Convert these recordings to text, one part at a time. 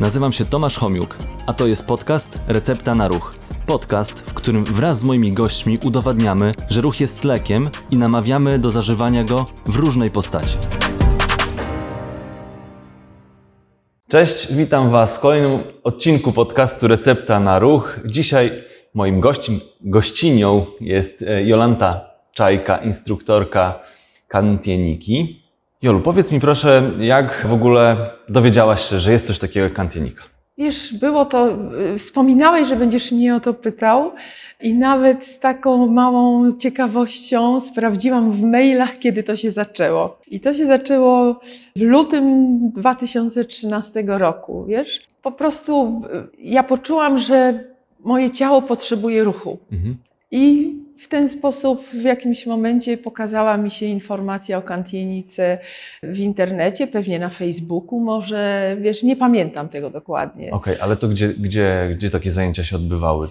Nazywam się Tomasz Homiuk, a to jest podcast Recepta na Ruch. Podcast, w którym wraz z moimi gośćmi udowadniamy, że ruch jest lekiem i namawiamy do zażywania go w różnej postaci. Cześć, witam Was w kolejnym odcinku podcastu Recepta na Ruch. Dzisiaj moim gościem, gościnią jest e, Jolanta Czajka, instruktorka kantieniki. Jolu, powiedz mi proszę, jak w ogóle dowiedziałaś się, że jest coś takiego jak kantienika? Wiesz, było to, y, wspominałeś, że będziesz mnie o to pytał i nawet z taką małą ciekawością sprawdziłam w mailach, kiedy to się zaczęło. I to się zaczęło w lutym 2013 roku, wiesz? Po prostu y, ja poczułam, że moje ciało potrzebuje ruchu. Mhm. I w ten sposób w jakimś momencie pokazała mi się informacja o kantienice w internecie, pewnie na Facebooku może, wiesz, nie pamiętam tego dokładnie. Okej, ale to gdzie, gdzie, gdzie takie zajęcia się odbywały?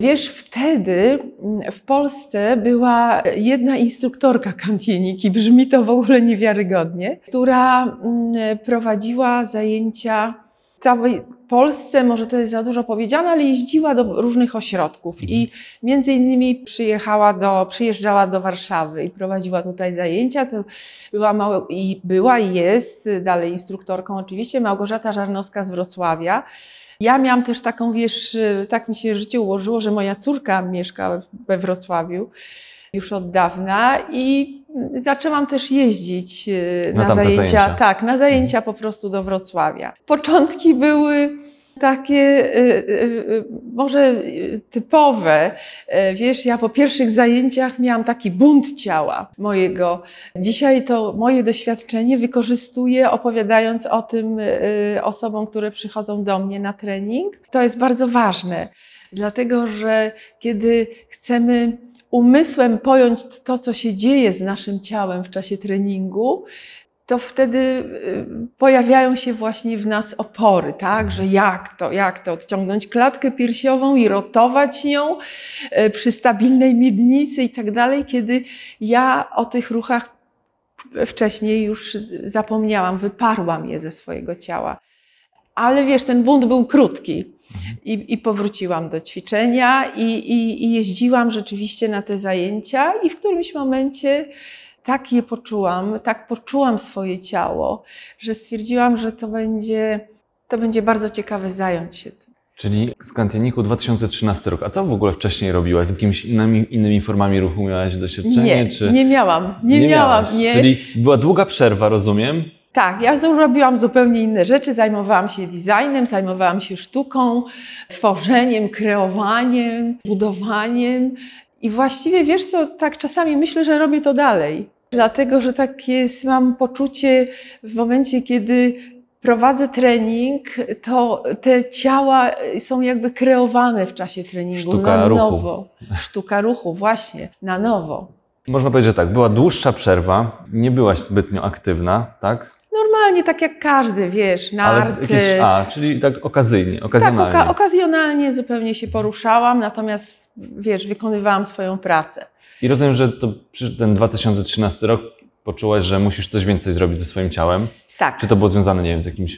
Wiesz, wtedy mm, w Polsce była jedna instruktorka kantieniki, brzmi to w ogóle niewiarygodnie, która mm, prowadziła zajęcia całej Polsce, może to jest za dużo powiedziane, ale jeździła do różnych ośrodków i między innymi przyjechała do, przyjeżdżała do Warszawy i prowadziła tutaj zajęcia. To była, mało, i była i jest dalej instruktorką oczywiście Małgorzata Żarnowska z Wrocławia. Ja miałam też taką, wiesz, tak mi się życie ułożyło, że moja córka mieszka we Wrocławiu już od dawna i zaczęłam też jeździć e, Na na, zajęcia, zajęcia. Mhm. tak, na zajęcia po prostu do Wrocławia. Początki były takie e, e, może typowe. E, Wiesz, ja po pierwszych zajęciach miałam taki bunt ciała mojego. Dzisiaj to moje doświadczenie wykorzystuję opowiadając o tym osobom, które przychodzą do mnie na trening. To jest bardzo ważne, dlatego że kiedy chcemy umysłem pojąć to, co się dzieje z naszym ciałem w czasie treningu, to wtedy y, pojawiają się właśnie w nas opory, tak? Że jak to, jak to odciągnąć klatkę piersiową i rotować nią y, przy stabilnej miednicy i tak dalej, kiedy ja o tych ruchach wcześniej już zapomniałam, wyparłam je ze swojego ciała. Ale wiesz, ten bunt był krótki. I, I powróciłam do ćwiczenia i, i, i jeździłam rzeczywiście na te zajęcia i w którymś momencie tak je poczułam, tak poczułam swoje ciało, że stwierdziłam, że to będzie, to będzie bardzo ciekawe zająć się tym. Czyli z kantieniku 2013 rok. A co w ogóle wcześniej robiłaś? Z jakimiś innymi, innymi formami ruchu miałaś doświadczenie? Nie, czy... nie miałam, nie, miałam, miałaś? nie. Czyli była długa przerwa, rozumiem? Tak, ja zrobiłam zupełnie inne rzeczy. Zajmowałam się designem, zajmowałam się sztuką, tworzeniem, kreowaniem, budowaniem. I właściwie wiesz co, tak czasami myślę, że robię to dalej. Dlatego, że tak jest, mam poczucie w momencie, kiedy prowadzę trening, to te ciała są jakby kreowane w czasie treningu Sztuka na ruchu. nowo. Sztuka ruchu, właśnie, na nowo. Można powiedzieć, że tak, była dłuższa przerwa, nie byłaś zbytnio aktywna, tak? Normalnie, tak jak każdy, wiesz, narty. Ale jakieś, a, czyli tak okazyjnie, Tak, okazjonalnie. oka- okazjonalnie zupełnie się poruszałam, natomiast wiesz, wykonywałam swoją pracę. I rozumiem, że to ten 2013 rok poczułaś, że musisz coś więcej zrobić ze swoim ciałem. Tak. Czy to było związane, nie wiem, z jakimś,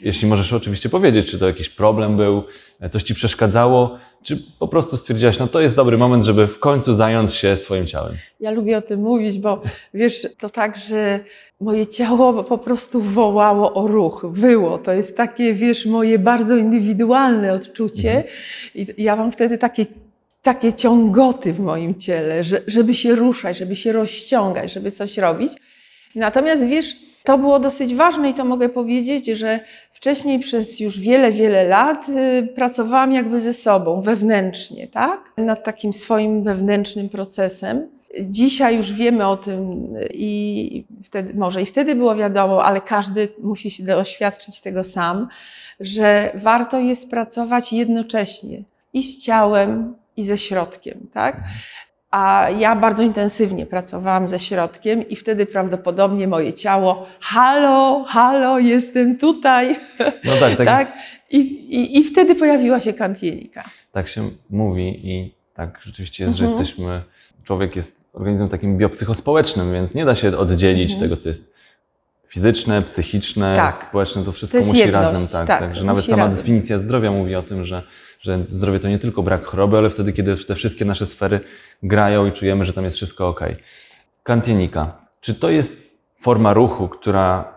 jeśli możesz oczywiście powiedzieć, czy to jakiś problem był, coś ci przeszkadzało, czy po prostu stwierdziłaś, no to jest dobry moment, żeby w końcu zająć się swoim ciałem. Ja lubię o tym mówić, bo wiesz, to tak, że moje ciało po prostu wołało o ruch, wyło. To jest takie, wiesz, moje bardzo indywidualne odczucie. I ja mam wtedy takie, takie ciągoty w moim ciele, że, żeby się ruszać, żeby się rozciągać, żeby coś robić. Natomiast wiesz, to było dosyć ważne i to mogę powiedzieć, że wcześniej przez już wiele, wiele lat y, pracowałam jakby ze sobą wewnętrznie, tak? Nad takim swoim wewnętrznym procesem. Dzisiaj już wiemy o tym i wtedy, może i wtedy było wiadomo, ale każdy musi się doświadczyć tego sam, że warto jest pracować jednocześnie i z ciałem, i ze środkiem, tak? A ja bardzo intensywnie pracowałam ze środkiem i wtedy prawdopodobnie moje ciało, halo, halo, jestem tutaj, No tak, tak, tak? I, i, I wtedy pojawiła się kantienika. tak się mówi i tak rzeczywiście jest, że Mhm. jesteśmy, człowiek jest organizmem takim biopsychospołecznym, więc nie da się oddzielić Mhm. tego, co jest fizyczne, psychiczne, Tak. społeczne, to wszystko To musi jedność, razem, tak. tak, Także nawet sama razem. definicja zdrowia mówi o tym, że, że zdrowie to nie tylko brak choroby, ale wtedy, kiedy te wszystkie nasze sfery grają i czujemy, że tam jest wszystko ok. Kantienika. Czy to jest forma ruchu, która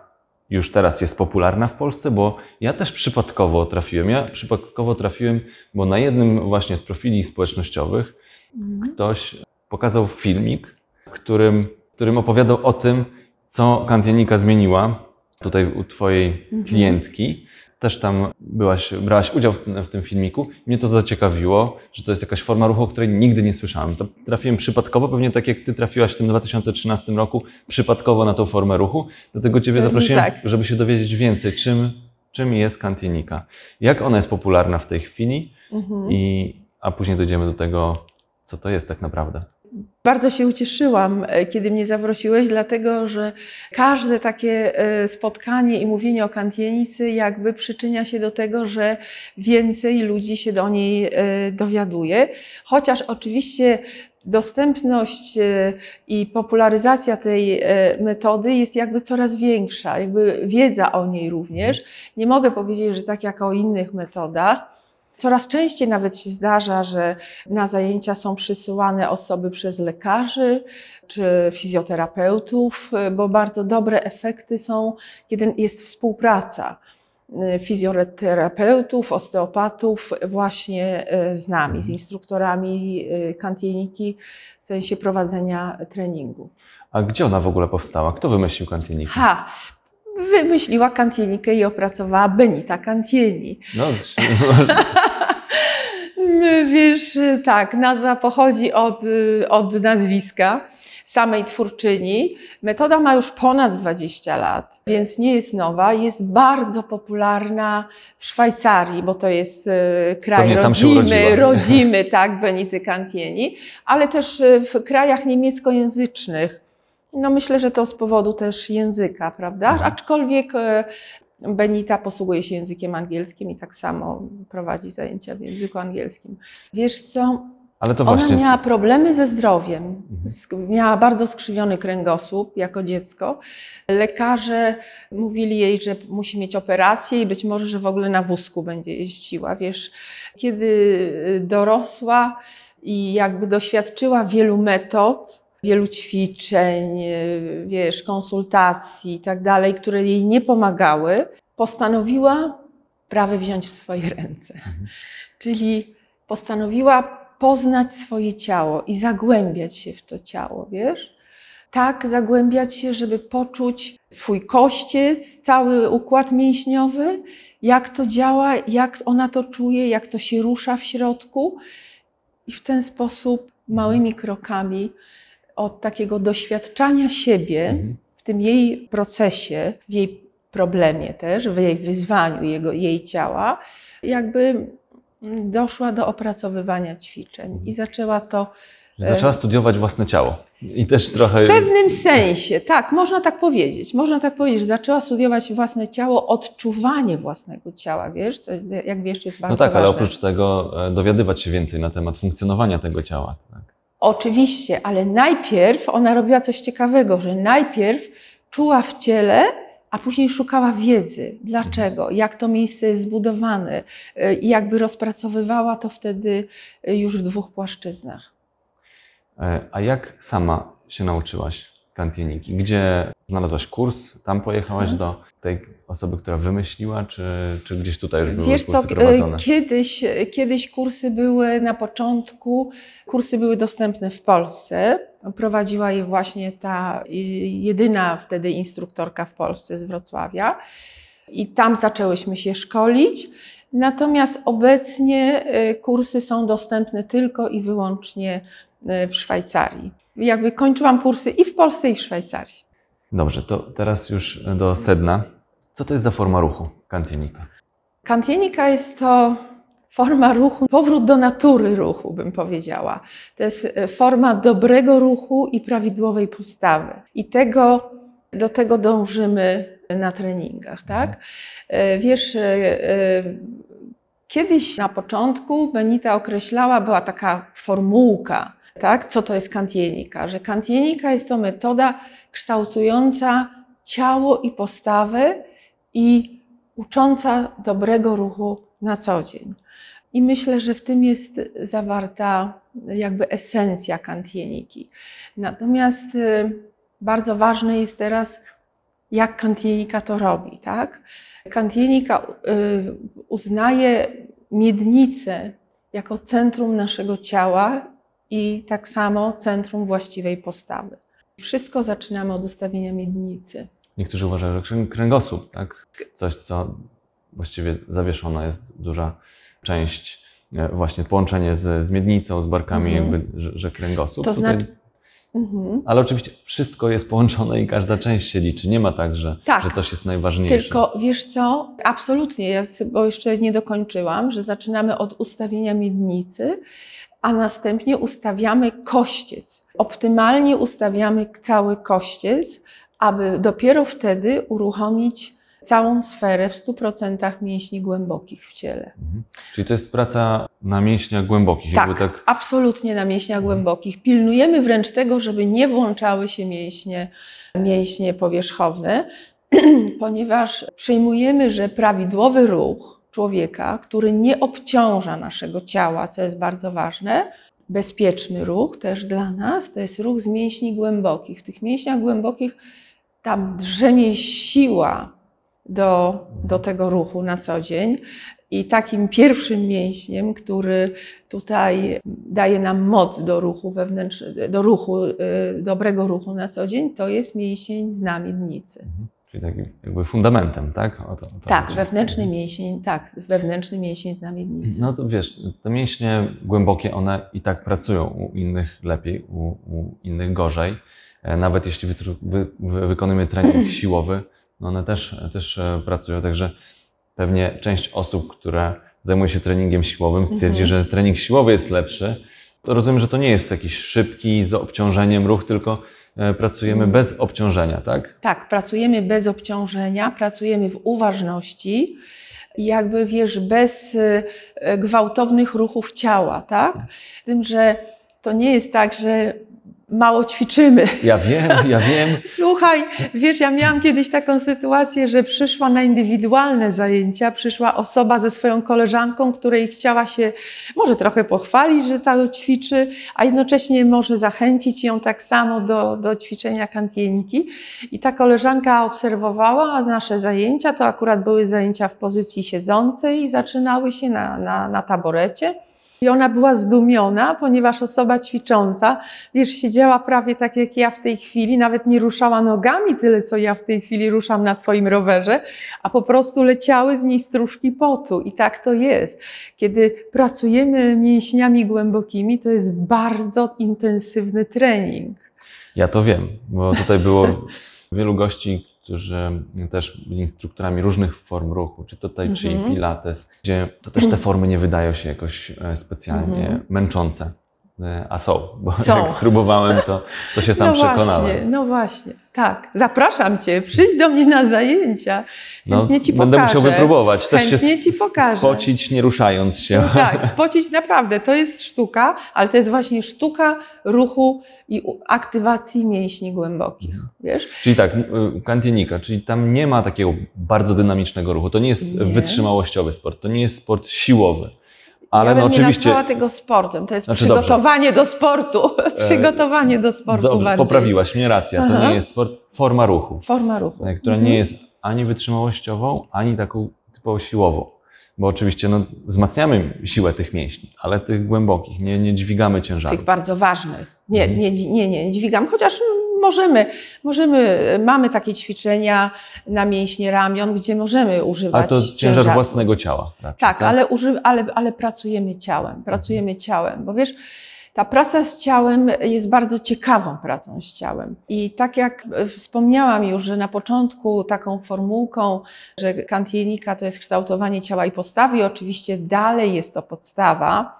już teraz jest popularna w Polsce? Bo ja też przypadkowo trafiłem. Ja przypadkowo trafiłem, bo na jednym właśnie z profili społecznościowych Mhm. ktoś pokazał filmik, którym, którym opowiadał o tym, co Kantienika zmieniła tutaj u Twojej Mhm. klientki. Też tam byłaś, brałaś udział w, w tym filmiku. Mnie to zaciekawiło, że to jest jakaś forma ruchu, o której nigdy nie słyszałem. To trafiłem przypadkowo, pewnie tak jak Ty trafiłaś w tym 2013 roku, przypadkowo na tą formę ruchu. Dlatego Ciebie Pewnie zaprosiłem, tak. żeby się dowiedzieć więcej, czym, czym jest Kantienika. Jak ona jest popularna w tej chwili Mhm. i, a później dojdziemy do tego, co to jest tak naprawdę. Bardzo się ucieszyłam, e, kiedy mnie zaprosiłeś, dlatego że każde takie e, spotkanie i mówienie o kantienicy jakby przyczynia się do tego, że więcej ludzi się do niej e, dowiaduje. Chociaż oczywiście dostępność i popularyzacja tej metody jest jakby coraz większa, jakby wiedza o niej również. Nie mogę powiedzieć, że tak jak o innych metodach. Coraz częściej nawet się zdarza, że na zajęcia są przysyłane osoby przez lekarzy czy fizjoterapeutów, bo bardzo dobre efekty są, kiedy jest współpraca fizjoterapeutów, osteopatów właśnie y, z nami, z instruktorami y, kantieniki w sensie prowadzenia treningu. A gdzie ona w ogóle powstała? Kto wymyślił Kantienikę? Ha! Wymyśliła kantienikę i opracowała Benita Cantieni. No, Wiesz, y, tak, nazwa pochodzi od, y, od nazwiska samej twórczyni. Metoda ma już ponad 20 lat, więc nie jest nowa. Jest bardzo popularna w Szwajcarii, bo to jest y, kraj rodzimy, rodzimy, tak, Benity Cantieni, ale też w krajach niemieckojęzycznych. No myślę, że to z powodu też języka, prawda? Mhm. Aczkolwiek Benita posługuje się językiem angielskim i tak samo prowadzi zajęcia w języku angielskim. Wiesz co? ale to Ona właśnie. miała problemy ze zdrowiem. Mhm. Miała bardzo skrzywiony kręgosłup jako dziecko. Lekarze mówili jej, że musi mieć operację i być może, że w ogóle na wózku będzie jeździła. Wiesz, kiedy y, dorosła i jakby doświadczyła wielu metod, wielu ćwiczeń, y, wiesz, konsultacji i tak dalej, które jej nie pomagały, postanowiła sprawę wziąć w swoje ręce. Czyli postanowiła poznać swoje ciało i zagłębiać się w to ciało, wiesz? Tak zagłębiać się, żeby poczuć swój kościec, cały układ mięśniowy, jak to działa, jak ona to czuje, jak to się rusza w środku. I w ten sposób małymi krokami od takiego doświadczania siebie Mhm. w tym jej procesie, w jej problemie też, w jej wyzwaniu jego, jej ciała, jakby doszła do opracowywania ćwiczeń i zaczęła to Zaczęła studiować własne ciało. I też trochę. w pewnym sensie, tak, można tak powiedzieć. Można tak powiedzieć, że zaczęła studiować własne ciało, odczuwanie własnego ciała, wiesz, co, jak wiesz, jest bardzo No tak, ale ważne. oprócz tego e, dowiadywać się więcej na temat funkcjonowania tego ciała. Tak. Oczywiście, ale najpierw ona robiła coś ciekawego, że najpierw czuła w ciele, a później szukała wiedzy. Dlaczego? Jak to miejsce jest zbudowane? I jakby rozpracowywała to wtedy y, już w dwóch płaszczyznach. E, A jak sama się nauczyłaś kantieniki? Gdzie znalazłaś kurs? Tam pojechałaś Mhm. do tej osoby, która wymyśliła, czy, czy gdzieś tutaj już były Wiesz co, kursy k- prowadzone? kiedyś, kiedyś kursy były na początku, kursy były dostępne w Polsce. Prowadziła je właśnie ta y, jedyna wtedy instruktorka w Polsce z Wrocławia. I tam zaczęłyśmy się szkolić. Natomiast obecnie y, kursy są dostępne tylko i wyłącznie y, w Szwajcarii. Jakby kończyłam kursy i w Polsce, i w Szwajcarii. Dobrze, to teraz już do sedna. Co to jest za forma ruchu kantienika? Kantienika jest to forma ruchu, powrót do natury ruchu, bym powiedziała. To jest e, forma dobrego ruchu i prawidłowej postawy. I tego, do tego dążymy na treningach, tak? E, Wiesz, e, e, kiedyś na początku Benita określała, była taka formułka, tak? Co to jest kantienika? Że kantienika jest to metoda kształtująca ciało i postawę i ucząca dobrego ruchu na co dzień. I myślę, że w tym jest zawarta jakby esencja kantieniki. Natomiast bardzo ważne jest teraz, jak kantienika to robi, tak? Kantienika y, uznaje miednicę jako centrum naszego ciała i tak samo centrum właściwej postawy. Wszystko zaczynamy od ustawienia miednicy. Niektórzy uważają, że krę- kręgosłup, tak? Coś, co właściwie zawieszona jest duża część, e, właśnie połączenie z, z miednicą, z barkami, Mhm. jakby, że, że kręgosłup. To znaczy- Mhm. Ale oczywiście wszystko jest połączone i każda część się liczy. Nie ma tak, że, Tak. że coś jest najważniejsze. Tylko wiesz co? Absolutnie, ja, bo jeszcze nie dokończyłam, że zaczynamy od ustawienia miednicy, a następnie ustawiamy kościec. Optymalnie ustawiamy cały kościec, aby dopiero wtedy uruchomić całą sferę w 100% mięśni głębokich w ciele. Mhm. Czyli to jest praca na mięśniach głębokich. Tak, Jakby tak absolutnie na mięśniach głębokich. Pilnujemy wręcz tego, żeby nie włączały się mięśnie, mięśnie powierzchowne, ponieważ przyjmujemy, że prawidłowy ruch człowieka, który nie obciąża naszego ciała, co jest bardzo ważne, bezpieczny ruch też dla nas, to jest ruch z mięśni głębokich. W tych mięśniach głębokich tam drzemie siła do, do tego ruchu na co dzień. I takim pierwszym mięśniem, który tutaj daje nam moc do ruchu wewnętrznego, do ruchu, y, dobrego ruchu na co dzień, to jest mięsień dna miednicy. Mhm. Czyli takim jakby fundamentem, tak? O to, o to Tak, chodzi. wewnętrzny mięsień, tak, wewnętrzny mięsień dna miednicy. No to wiesz, te mięśnie głębokie, one i tak pracują u innych lepiej, u, u innych gorzej. E, Nawet jeśli wy, wy, wykonujemy trening siłowy, no one też, też e, pracują. Także pewnie część osób, które zajmuje się treningiem siłowym, stwierdzi, Mhm. że trening siłowy jest lepszy. To rozumiem, że to nie jest jakiś szybki, z obciążeniem ruch, tylko e, pracujemy Mhm. bez obciążenia, tak? Tak, pracujemy bez obciążenia, pracujemy w uważności, jakby wiesz, bez y, gwałtownych ruchów ciała, tak? Z tym, że to nie jest tak, że mało ćwiczymy. Ja wiem, ja wiem. Słuchaj, wiesz, ja miałam kiedyś taką sytuację, że przyszła na indywidualne zajęcia, przyszła osoba ze swoją koleżanką, której chciała się może trochę pochwalić, że tak ćwiczy, a jednocześnie może zachęcić ją tak samo do, do ćwiczenia kantieniki. I ta koleżanka obserwowała nasze zajęcia, to akurat były zajęcia w pozycji siedzącej i zaczynały się na, na, na taborecie. I ona była zdumiona, ponieważ osoba ćwicząca, wiesz, siedziała prawie tak jak ja w tej chwili, nawet nie ruszała nogami tyle, co ja w tej chwili ruszam na Twoim rowerze, a po prostu leciały z niej stróżki potu. I tak to jest. Kiedy pracujemy mięśniami głębokimi, to jest bardzo intensywny trening. Ja to wiem, bo tutaj było wielu gości, którzy też byli instruktorami różnych form ruchu, czy to tai chi, Mhm. pilates, gdzie to też te formy nie wydają się jakoś e, specjalnie Mhm. męczące. E, A są, bo Są. jak spróbowałem, to, to się sam no przekonałem. Właśnie, no właśnie, tak. Zapraszam Cię, przyjdź do mnie na zajęcia. No, Chętnie Ci będę pokażę. musiał wypróbować, też się Chętnie Ci s- pokażę. spocić, nie ruszając się. No tak, spocić naprawdę, to jest sztuka, ale to jest właśnie sztuka ruchu i aktywacji mięśni głębokich, Mhm. wiesz? Czyli tak, y, kantienika, czyli tam nie ma takiego bardzo dynamicznego ruchu. To nie jest Nie. wytrzymałościowy sport, to nie jest sport siłowy. Ale ja no bym oczywiście. nie tego sportem, to jest Znaczy, przygotowanie do sportu, przygotowanie do sportu Dobrze, bardziej. poprawiłaś mnie, racja. To Aha. nie jest sport, forma ruchu, Forma ruchu. e, która Mhm. nie jest ani wytrzymałościową, ani taką typowo siłową. Bo oczywiście no, wzmacniamy siłę tych mięśni, ale tych głębokich, nie, nie dźwigamy ciężaru. Tych bardzo ważnych. Nie, Mhm. nie, nie, nie, nie dźwigam, chociaż możemy, możemy, mamy takie ćwiczenia na mięśnie ramion, gdzie możemy używać Ale to ciężar ciężaru. własnego ciała. Raczej, Tak, Ale, uży, ale, ale pracujemy ciałem, pracujemy ciałem, bo wiesz, ta praca z ciałem jest bardzo ciekawą pracą z ciałem. I tak jak e, wspomniałam już, że na początku taką formułką, że kantienika to jest kształtowanie ciała i postawy, i oczywiście dalej jest to podstawa,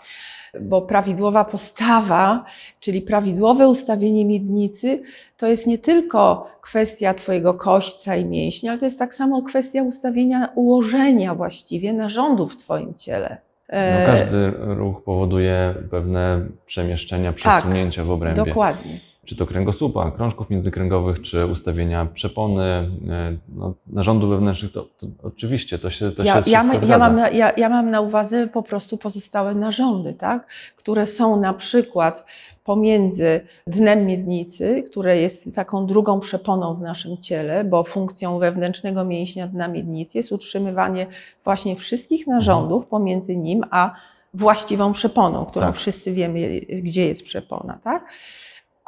bo prawidłowa postawa, czyli prawidłowe ustawienie miednicy, to jest nie tylko kwestia Twojego kośćca i mięśnia, ale to jest tak samo kwestia ustawienia ułożenia właściwie narządów w Twoim ciele. No, E, każdy ruch powoduje pewne przemieszczenia, przesunięcia w obrębie. Dokładnie. Czy to kręgosłupa, krążków międzykręgowych, czy ustawienia przepony, e, no, narządów wewnętrznych, to, to oczywiście to się, to ja, się ja, ja, mam na, ja, ja mam na uwadze po prostu pozostałe narządy, tak? które są na przykład pomiędzy dnem miednicy, które jest taką drugą przeponą w naszym ciele, bo funkcją wewnętrznego mięśnia dna miednicy jest utrzymywanie właśnie wszystkich narządów pomiędzy nim a właściwą przeponą, którą Tak. wszyscy wiemy, gdzie jest przepona. Tak?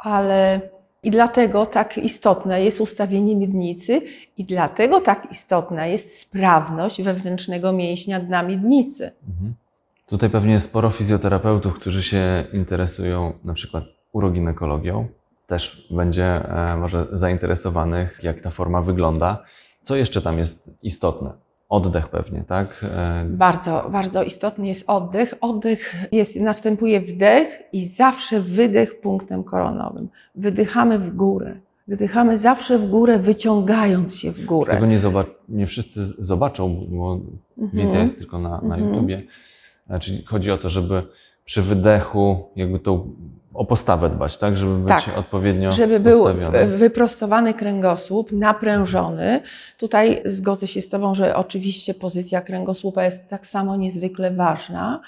Ale i dlatego tak istotne jest ustawienie miednicy i dlatego tak istotna jest sprawność wewnętrznego mięśnia dna miednicy. Mhm. Tutaj pewnie jest sporo fizjoterapeutów, którzy się interesują na przykład uroginekologią. Też będzie e, może zainteresowanych, jak ta forma wygląda. Co jeszcze tam jest istotne? Oddech pewnie, tak? E, Bardzo, bardzo istotny jest oddech. Oddech jest, następuje wdech i zawsze wydech punktem koronowym. Wydychamy w górę. Wydychamy zawsze w górę, wyciągając się w górę. Tego nie, nie wszyscy zobaczą, bo Mhm. wizja jest tylko na, na Mhm. YouTubie. E, Czyli chodzi o to, żeby przy wydechu jakby tą o postawę dbać, tak? Żeby być Tak. odpowiednio Żeby był ustawiony. wyprostowany kręgosłup, naprężony. Tutaj zgodzę się z Tobą, że oczywiście pozycja kręgosłupa jest tak samo niezwykle ważna.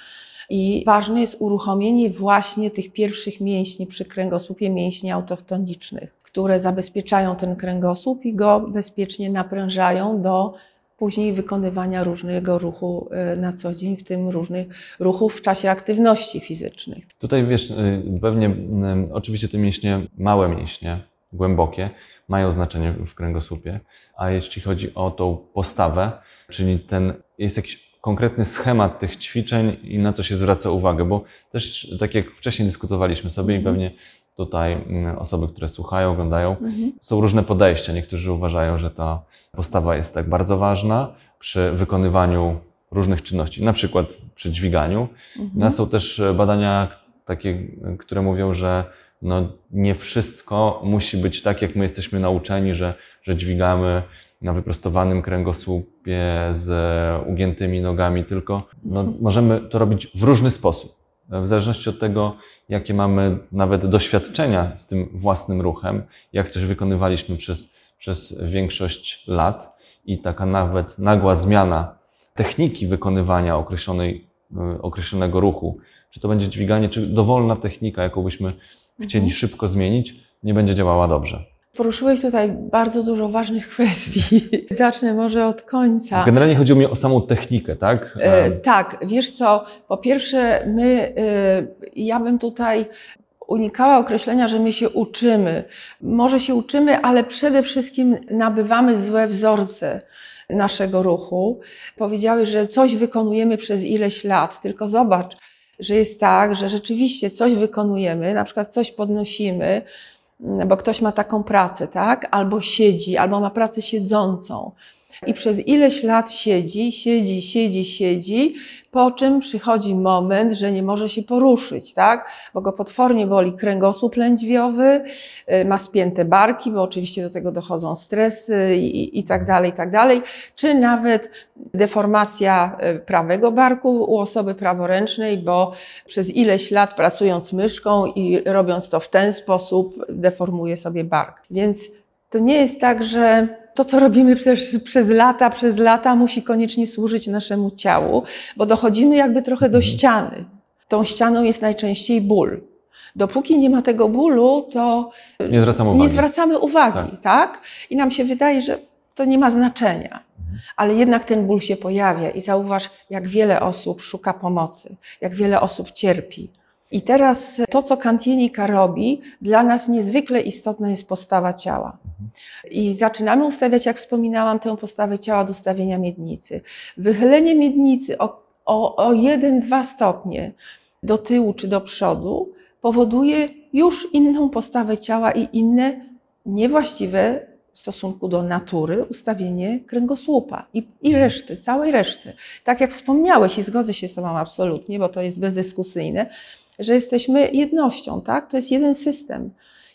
I ważne jest uruchomienie właśnie tych pierwszych mięśni przy kręgosłupie, mięśni autochtonicznych, które zabezpieczają ten kręgosłup i go bezpiecznie naprężają do później wykonywania różnego ruchu e, na co dzień, w tym różnych ruchów w czasie aktywności fizycznych. Tutaj wiesz, y, pewnie y, oczywiście te mięśnie, małe mięśnie, głębokie, mają znaczenie w kręgosłupie, a jeśli chodzi o tą postawę, czyli ten, jest jakiś konkretny schemat tych ćwiczeń i na co się zwraca uwagę, bo też tak jak wcześniej dyskutowaliśmy sobie i Mhm. pewnie tutaj y, osoby, które słuchają, oglądają, Mhm. są różne podejścia. Niektórzy uważają, że ta postawa jest tak bardzo ważna przy wykonywaniu różnych czynności, na przykład przy dźwiganiu, Mhm. no, są też e, badania takie, e, które mówią, że no, nie wszystko musi być tak, jak my jesteśmy nauczeni, że, że dźwigamy na wyprostowanym kręgosłupie z e, ugiętymi nogami, tylko no, Mhm. możemy to robić w różny sposób. W zależności od tego, jakie mamy nawet doświadczenia z tym własnym ruchem, jak coś wykonywaliśmy przez, przez większość lat i taka nawet nagła zmiana techniki wykonywania określonej, e, określonego ruchu, czy to będzie dźwiganie, czy dowolna technika, jaką byśmy chcieli Mhm. szybko zmienić, nie będzie działała dobrze. Poruszyłeś tutaj bardzo dużo ważnych kwestii. Zacznę może od końca. Generalnie chodziło mi o samą technikę, tak? E, tak, wiesz co, po pierwsze, my, e, ja bym tutaj unikała określenia, że my się uczymy. Może się uczymy, ale przede wszystkim nabywamy złe wzorce naszego ruchu. Powiedziałeś, że coś wykonujemy przez ileś lat, tylko zobacz, że jest tak, że rzeczywiście coś wykonujemy, na przykład coś podnosimy, bo ktoś ma taką pracę, tak? Albo siedzi, albo ma pracę siedzącą. I przez ileś lat siedzi, siedzi, siedzi, siedzi, po czym przychodzi moment, że nie może się poruszyć, tak? Bo go potwornie boli kręgosłup lędźwiowy, y, ma spięte barki, bo oczywiście do tego dochodzą stresy i, i tak dalej, i tak dalej. Czy nawet deformacja y, prawego barku u osoby praworęcznej, bo przez ileś lat pracując myszką i robiąc to w ten sposób, deformuje sobie bark. Więc to nie jest tak, że to, co robimy przez, przez lata, przez lata, musi koniecznie służyć naszemu ciału, bo dochodzimy jakby trochę do Mhm. ściany. Tą ścianą jest najczęściej ból. Dopóki nie ma tego bólu, to nie zwracam uwagi. nie zwracamy uwagi, tak. I nam się wydaje, że to nie ma znaczenia. Mhm. Ale jednak ten ból się pojawia i zauważ, jak wiele osób szuka pomocy, jak wiele osób cierpi. I teraz to, co kantienika robi, dla nas niezwykle istotna jest postawa ciała. I zaczynamy ustawiać, jak wspominałam, tę postawę ciała do ustawienia miednicy. Wychylenie miednicy o, o, o 1-2 stopnie do tyłu czy do przodu powoduje już inną postawę ciała i inne niewłaściwe w stosunku do natury ustawienie kręgosłupa i, i reszty, całej reszty. Tak jak wspomniałeś i zgodzę się z Tobą absolutnie, bo to jest bezdyskusyjne, że jesteśmy jednością, tak? To jest jeden system.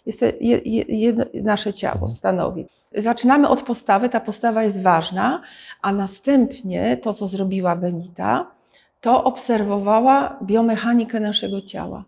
Jest to je, je, nasze ciało stanowi. Zaczynamy od postawy, ta postawa jest ważna, a następnie to, co zrobiła Benita, to obserwowała biomechanikę naszego ciała.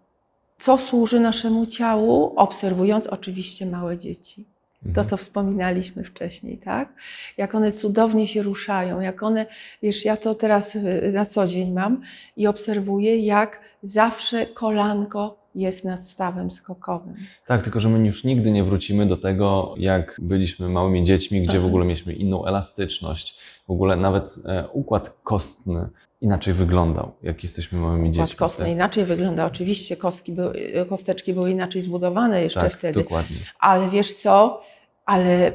co służy naszemu ciału, obserwując oczywiście małe dzieci. To, Mhm. co wspominaliśmy wcześniej, tak? Jak one cudownie się ruszają, jak one, wiesz, ja to teraz y, na co dzień mam i obserwuję, jak zawsze kolanko jest nad stawem skokowym. Tak, tylko że my już nigdy nie wrócimy do tego, jak byliśmy małymi dziećmi, gdzie w Aha. ogóle mieliśmy inną elastyczność. W ogóle nawet e, układ kostny inaczej wyglądał, jak jesteśmy małymi Układ dziećmi. kostny inaczej wygląda. Oczywiście kostki były, kosteczki były inaczej zbudowane jeszcze tak, wtedy. dokładnie. Ale wiesz co? Ale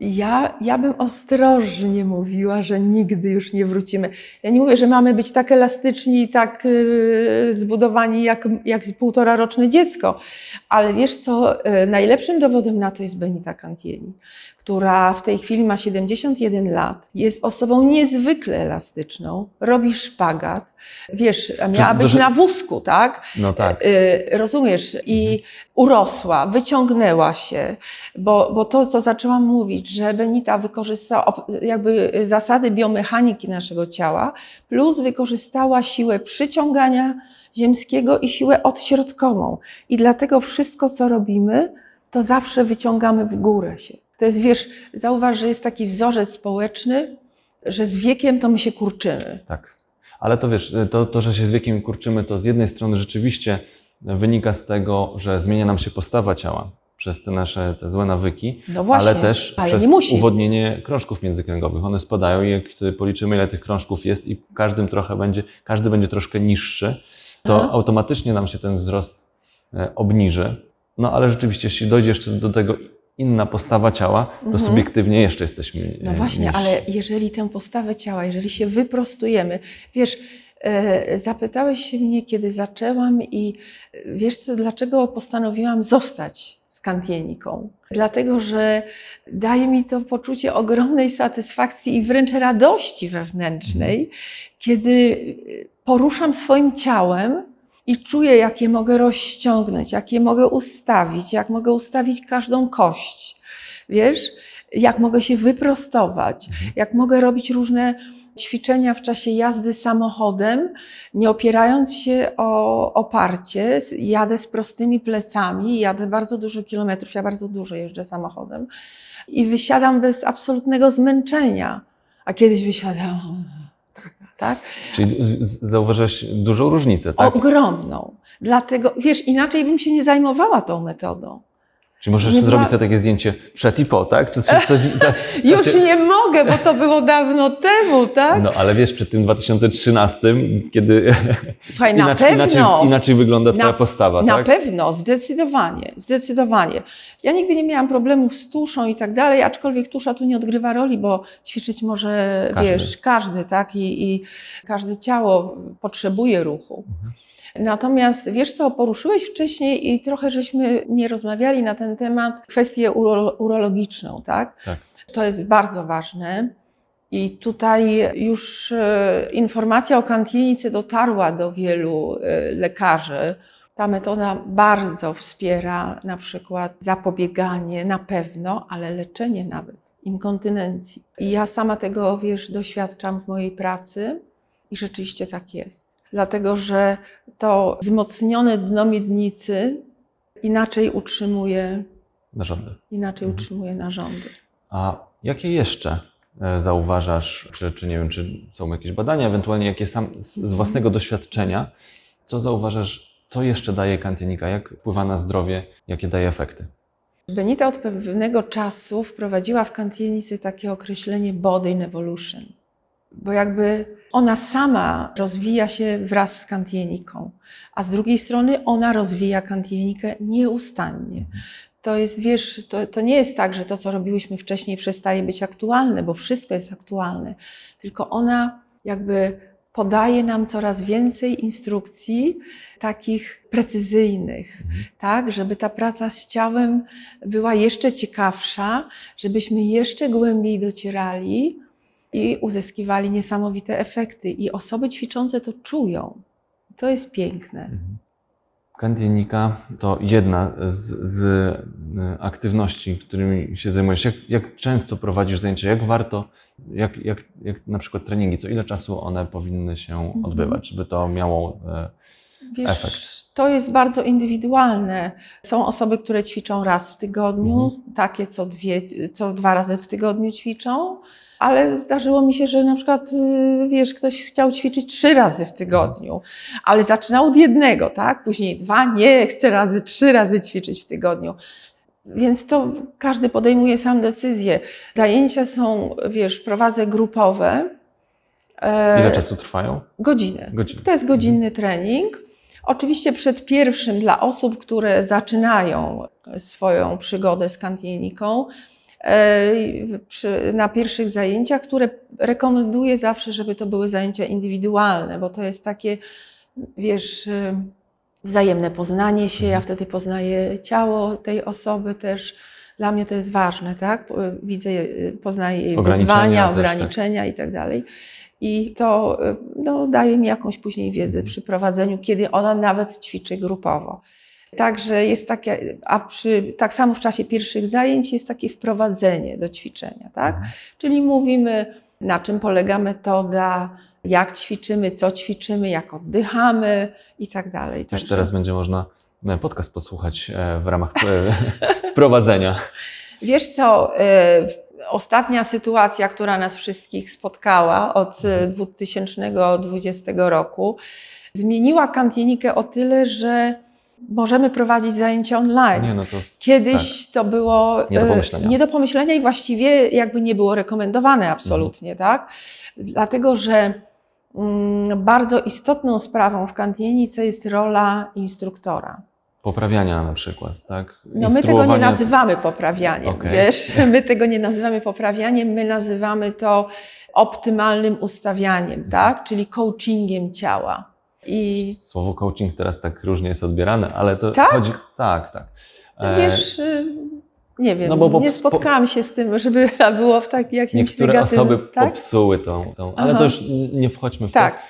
ja, ja bym ostrożnie mówiła, że nigdy już nie wrócimy. Ja nie mówię, że mamy być tak elastyczni i tak yy, zbudowani jak, jak półtora roczne dziecko, ale wiesz co? Yy, najlepszym dowodem na to jest Benita Cantieni, która w tej chwili ma 71 lat, jest osobą niezwykle elastyczną, robi szpagat. Wiesz, miała Czy- być że- na wózku, tak? No tak. Y, rozumiesz, i urosła, wyciągnęła się, bo, bo to, co zaczęłam mówić, że Benita wykorzystała jakby zasady biomechaniki naszego ciała, plus wykorzystała siłę przyciągania ziemskiego i siłę odśrodkową. I dlatego wszystko, co robimy, to zawsze wyciągamy w górę się. To jest, wiesz, zauważ, że jest taki wzorzec społeczny, że z wiekiem to my się kurczymy. Tak. Ale to wiesz, to, to, że się z wiekiem kurczymy, to z jednej strony rzeczywiście wynika z tego, że zmienia nam się postawa ciała przez te nasze te złe nawyki, No właśnie, ale też ale przez uwodnienie krążków międzykręgowych. One spadają i jak sobie policzymy, ile tych krążków jest i każdym trochę będzie, każdy będzie troszkę niższy, to Aha. automatycznie nam się ten wzrost e, obniży. No ale rzeczywiście, jeśli dojdzie jeszcze do tego inna postawa ciała, to Mhm. subiektywnie jeszcze jesteśmy No e, właśnie, niżsi. ale jeżeli tę postawę ciała, jeżeli się wyprostujemy, wiesz, e, zapytałeś się mnie, kiedy zaczęłam i e, wiesz co, dlaczego postanowiłam zostać z kantieniką? Dlatego, że daje mi to poczucie ogromnej satysfakcji i wręcz radości wewnętrznej, kiedy e, poruszam swoim ciałem i czuję, jak je mogę rozciągnąć, jak je mogę ustawić, jak mogę ustawić każdą kość. Wiesz, jak mogę się wyprostować, Mhm. jak mogę robić różne ćwiczenia w czasie jazdy samochodem, nie opierając się o oparcie, jadę z prostymi plecami, jadę bardzo dużo kilometrów, ja bardzo dużo jeżdżę samochodem i wysiadam bez absolutnego zmęczenia. A kiedyś wysiadałam, tak? Czyli zauważyłeś dużą różnicę, tak? Ogromną. Dlatego, wiesz, inaczej bym się nie zajmowała tą metodą. Czyli możesz Nie zrobić była- sobie takie zdjęcie przed i po, tak? Czy coś, coś, tak? Już Znaczy- nie mogę, bo to było dawno temu, tak? No ale wiesz, przy tym 2013, kiedy Słuchaj, na inaczej, pewno. inaczej, inaczej wygląda twoja Na- postawa, Na tak? pewno, zdecydowanie, zdecydowanie. Ja nigdy nie miałam problemów z tuszą i tak dalej, aczkolwiek tusza tu nie odgrywa roli, bo ćwiczyć może, Każdy. wiesz, każdy, tak? I, I każde ciało potrzebuje ruchu. Natomiast wiesz co, poruszyłeś wcześniej i trochę żeśmy nie rozmawiali na ten temat, kwestię uro, urologiczną, tak? Tak. To jest bardzo ważne. I tutaj już e, informacja o kantienicy dotarła do wielu e, lekarzy. Ta metoda bardzo wspiera na przykład zapobieganie na pewno, ale leczenie nawet inkontynencji. I ja sama tego, wiesz, doświadczam w mojej pracy i rzeczywiście tak jest. Dlatego, że to wzmocnione dno miednicy inaczej utrzymuje, Narządy. inaczej Mhm. utrzymuje narządy. A jakie jeszcze e, zauważasz, czy, czy nie wiem, czy są jakieś badania, ewentualnie jakie sam z, z własnego doświadczenia, co zauważasz, co jeszcze daje kantienika, jak wpływa na zdrowie, jakie daje efekty? Benita od pewnego czasu wprowadziła w kantienicy takie określenie body in evolution, bo jakby ona sama rozwija się wraz z kantieniką, a z drugiej strony ona rozwija kantienikę nieustannie. To jest, wiesz, to, to nie jest tak, że to, co robiłyśmy wcześniej, przestaje być aktualne, bo wszystko jest aktualne, tylko ona jakby podaje nam coraz więcej instrukcji takich precyzyjnych, tak, żeby ta praca z ciałem była jeszcze ciekawsza, żebyśmy jeszcze głębiej docierali i uzyskiwali niesamowite efekty. I osoby ćwiczące to czują. To jest piękne. Mhm. Kantienika to jedna z, z e, aktywności, którymi się zajmujesz. Jak, jak często prowadzisz zajęcia? Jak warto, jak, jak, jak na przykład treningi, co ile czasu one powinny się Mhm. odbywać, żeby to miało e, Wiesz, efekt? To jest bardzo indywidualne. Są osoby, które ćwiczą raz w tygodniu, Mhm. takie co, dwie, co dwa razy w tygodniu ćwiczą, ale zdarzyło mi się, że na przykład, y, wiesz, ktoś chciał ćwiczyć trzy razy w tygodniu, ale zaczynał od jednego, tak? Później dwa, nie, chcę razy, trzy razy ćwiczyć w tygodniu. Więc to każdy podejmuje sam decyzję. Zajęcia są, wiesz, prowadzę grupowe. e, Ile czasu trwają? Godzinę. Godzinę. To jest godzinny trening. Oczywiście przed pierwszym dla osób, które zaczynają swoją przygodę z kantieniką, przy, na pierwszych zajęciach, które rekomenduję zawsze, żeby to były zajęcia indywidualne, bo to jest takie, wiesz, e, wzajemne poznanie się. Ja wtedy poznaję ciało tej osoby też. Dla mnie to jest ważne, tak? Widzę, e, poznaję jej wyzwania, też, tak. ograniczenia i tak dalej. I to no, daje mi jakąś później wiedzę Mhm. przy prowadzeniu, kiedy ona nawet ćwiczy grupowo. Także jest takie, a przy, tak samo w czasie pierwszych zajęć jest takie wprowadzenie do ćwiczenia, tak? Mhm. Czyli mówimy, na czym polega metoda, jak ćwiczymy, co ćwiczymy, jak oddychamy i tak dalej. Też teraz będzie można e, podcast posłuchać e, w ramach e, wprowadzenia. Wiesz co, ostatnia sytuacja, która nas wszystkich spotkała od y, Mhm. 2020 roku, zmieniła kantienikę o tyle, że możemy prowadzić zajęcia online. Nie, no to Kiedyś to było Nie do y, pomyślenia. nie do pomyślenia i właściwie jakby nie było rekomendowane absolutnie, Mhm. tak? Dlatego, że mm, bardzo istotną sprawą w kantienice jest rola instruktora. poprawiania na przykład, tak? No my tego nie nazywamy poprawianiem, Okej. wiesz? My tego nie nazywamy poprawianiem, my nazywamy to optymalnym ustawianiem, Mhm. tak? Czyli coachingiem ciała. I Słowo coaching teraz tak różnie jest odbierane, ale to Tak? chodzi. Tak, tak. E, wiesz, y, nie wiem, no bo nie spotkałam się z tym, żeby było w tak jakimś Niektóre negatywnym, osoby tak? popsuły tą, tą ale Aha. to już nie wchodźmy w to. Tak,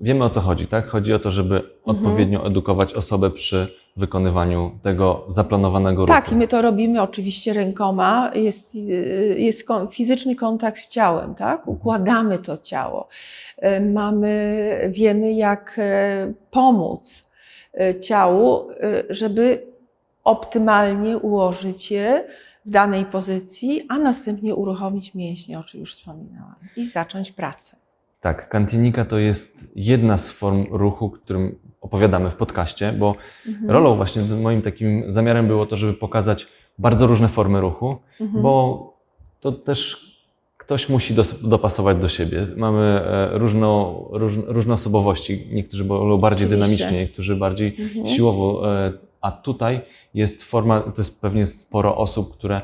Wiemy o co chodzi, tak? Chodzi o to, żeby Mhm. odpowiednio edukować osobę przy wykonywaniu tego zaplanowanego ruchu. tak, i my to robimy oczywiście rękoma. Jest, y, jest kon- fizyczny kontakt z ciałem, tak? Układamy to ciało. Y, Mamy, wiemy, jak e, pomóc ciału, żeby optymalnie ułożyć je w danej pozycji, a następnie uruchomić mięśnie, o czym już wspominałam, i zacząć pracę. Tak, kantinika to jest jedna z form ruchu, którym opowiadamy w podcaście, bo Mhm. rolą właśnie moim takim zamiarem było to, żeby pokazać bardzo różne formy ruchu, Mhm. bo to też ktoś musi dopasować do siebie. Mamy e, różno, róż, różne osobowości, niektórzy wolą bardziej Oczywiście. dynamicznie, niektórzy bardziej Mhm. siłowo, e, a tutaj jest forma, to jest pewnie sporo osób, które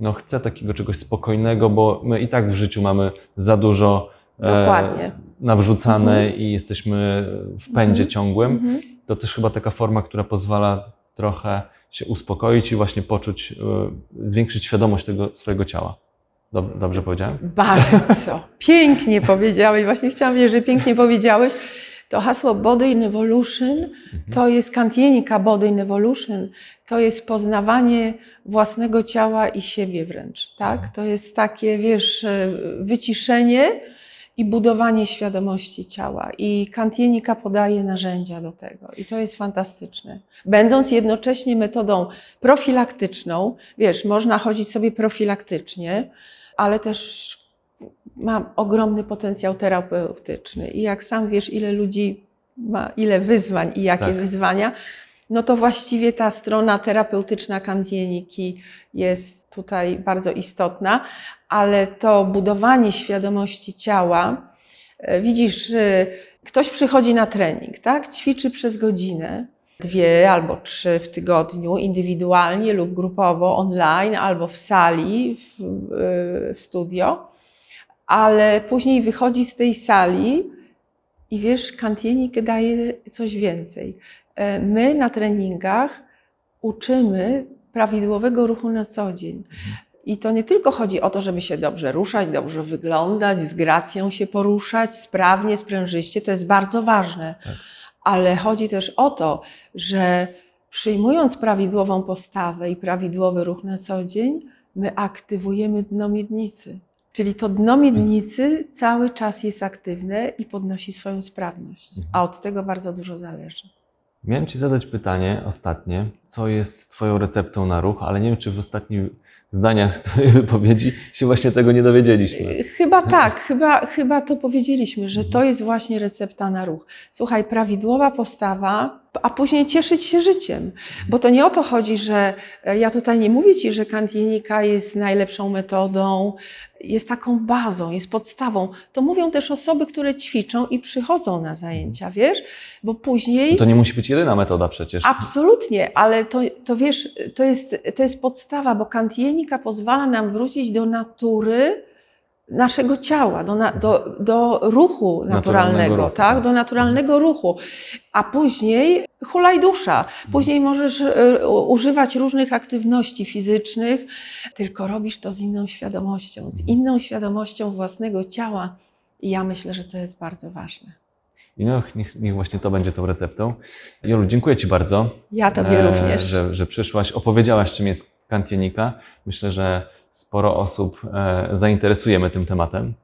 no, chce takiego czegoś spokojnego, bo my i tak w życiu mamy za dużo Dokładnie. nawrzucane i jesteśmy w pędzie Mhm. ciągłym. Mhm. To też chyba taka forma, która pozwala trochę się uspokoić i właśnie poczuć, e, zwiększyć świadomość tego swojego ciała. Dob- Dobrze powiedziałem? Bardzo. Pięknie powiedziałeś. Właśnie chciałam powiedzieć, że pięknie powiedziałeś. To hasło Body in Evolution Mhm. to jest kantienika Body in Evolution. To jest poznawanie własnego ciała i siebie wręcz. Tak? Mhm. To jest takie, wiesz, e, wyciszenie i budowanie świadomości ciała. I kantienika podaje narzędzia do tego. I to jest fantastyczne. Będąc jednocześnie metodą profilaktyczną, wiesz, można chodzić sobie profilaktycznie, ale też ma ogromny potencjał terapeutyczny. I jak sam wiesz, ile ludzi ma, ile wyzwań i jakie Tak. wyzwania, no to właściwie ta strona terapeutyczna kantieniki jest tutaj bardzo istotna, ale to budowanie świadomości ciała, e, widzisz, ktoś przychodzi na trening, tak? Ćwiczy przez godzinę, dwie albo trzy w tygodniu, indywidualnie lub grupowo, online albo w sali, w, w studio, ale później wychodzi z tej sali i wiesz, kantienik daje coś więcej. E, My na treningach uczymy prawidłowego ruchu na co dzień. I to nie tylko chodzi o to, żeby się dobrze ruszać, dobrze wyglądać, z gracją się poruszać, sprawnie, sprężyście, to jest bardzo ważne. Tak. Ale chodzi też o to, że przyjmując prawidłową postawę i prawidłowy ruch na co dzień, my aktywujemy dno miednicy. Czyli to dno miednicy cały czas jest aktywne i podnosi swoją sprawność. Mhm. A od tego bardzo dużo zależy. Miałem Ci zadać pytanie ostatnie, co jest Twoją receptą na ruch, ale nie wiem, czy w ostatnich zdaniach Twojej wypowiedzi się właśnie tego nie dowiedzieliśmy. Chyba tak, chyba, chyba to powiedzieliśmy, że to jest właśnie recepta na ruch. Słuchaj, prawidłowa postawa, a później cieszyć się życiem. Bo to nie o to chodzi, że e, ja tutaj nie mówię Ci, że kantienika jest najlepszą metodą, jest taką bazą, jest podstawą. To mówią też osoby, które ćwiczą i przychodzą na zajęcia, wiesz? Bo później. No to nie musi być jedyna metoda przecież. Absolutnie, ale to, to wiesz, to jest, to jest podstawa, bo kantienika pozwala nam wrócić do natury naszego ciała, do, na, do, do ruchu naturalnego, Naturalnego ruchu, tak? tak. Do naturalnego ruchu. A później hulaj dusza. Później możesz e, używać różnych aktywności fizycznych, tylko robisz to z inną świadomością, z inną świadomością własnego ciała. I ja myślę, że to jest bardzo ważne. I no, niech, niech właśnie to będzie tą receptą. Jolu, dziękuję Ci bardzo. Ja Tobie e, również. Że, że przyszłaś, opowiedziałaś, czym jest kantienika. Myślę, że sporo osób e, zainteresujemy tym tematem.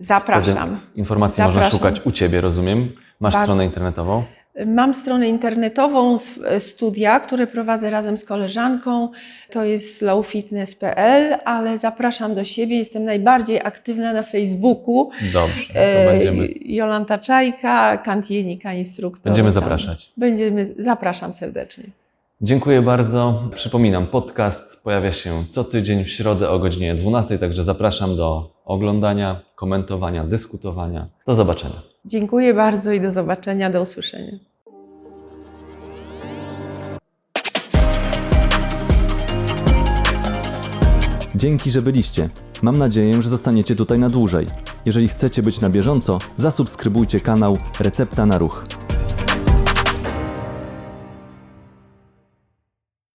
Zapraszam. Informacji można Zapraszam. szukać u Ciebie, rozumiem. Masz Tak. stronę internetową. Mam stronę internetową s- studia, które prowadzę razem z koleżanką. To jest slowfitness.pl, ale zapraszam do siebie. Jestem najbardziej aktywna na Facebooku. Dobrze, to E, będziemy, Jolanta Czajka, kantienika, instruktor. będziemy zapraszać. Będziemy, zapraszam serdecznie. Dziękuję bardzo. Przypominam, podcast pojawia się co tydzień w środę o godzinie 12, także zapraszam do oglądania, komentowania, dyskutowania. Do zobaczenia. Dziękuję bardzo i do zobaczenia, do usłyszenia. Dzięki, że byliście. Mam nadzieję, że zostaniecie tutaj na dłużej. Jeżeli chcecie być na bieżąco, zasubskrybujcie kanał Recepta na Ruch.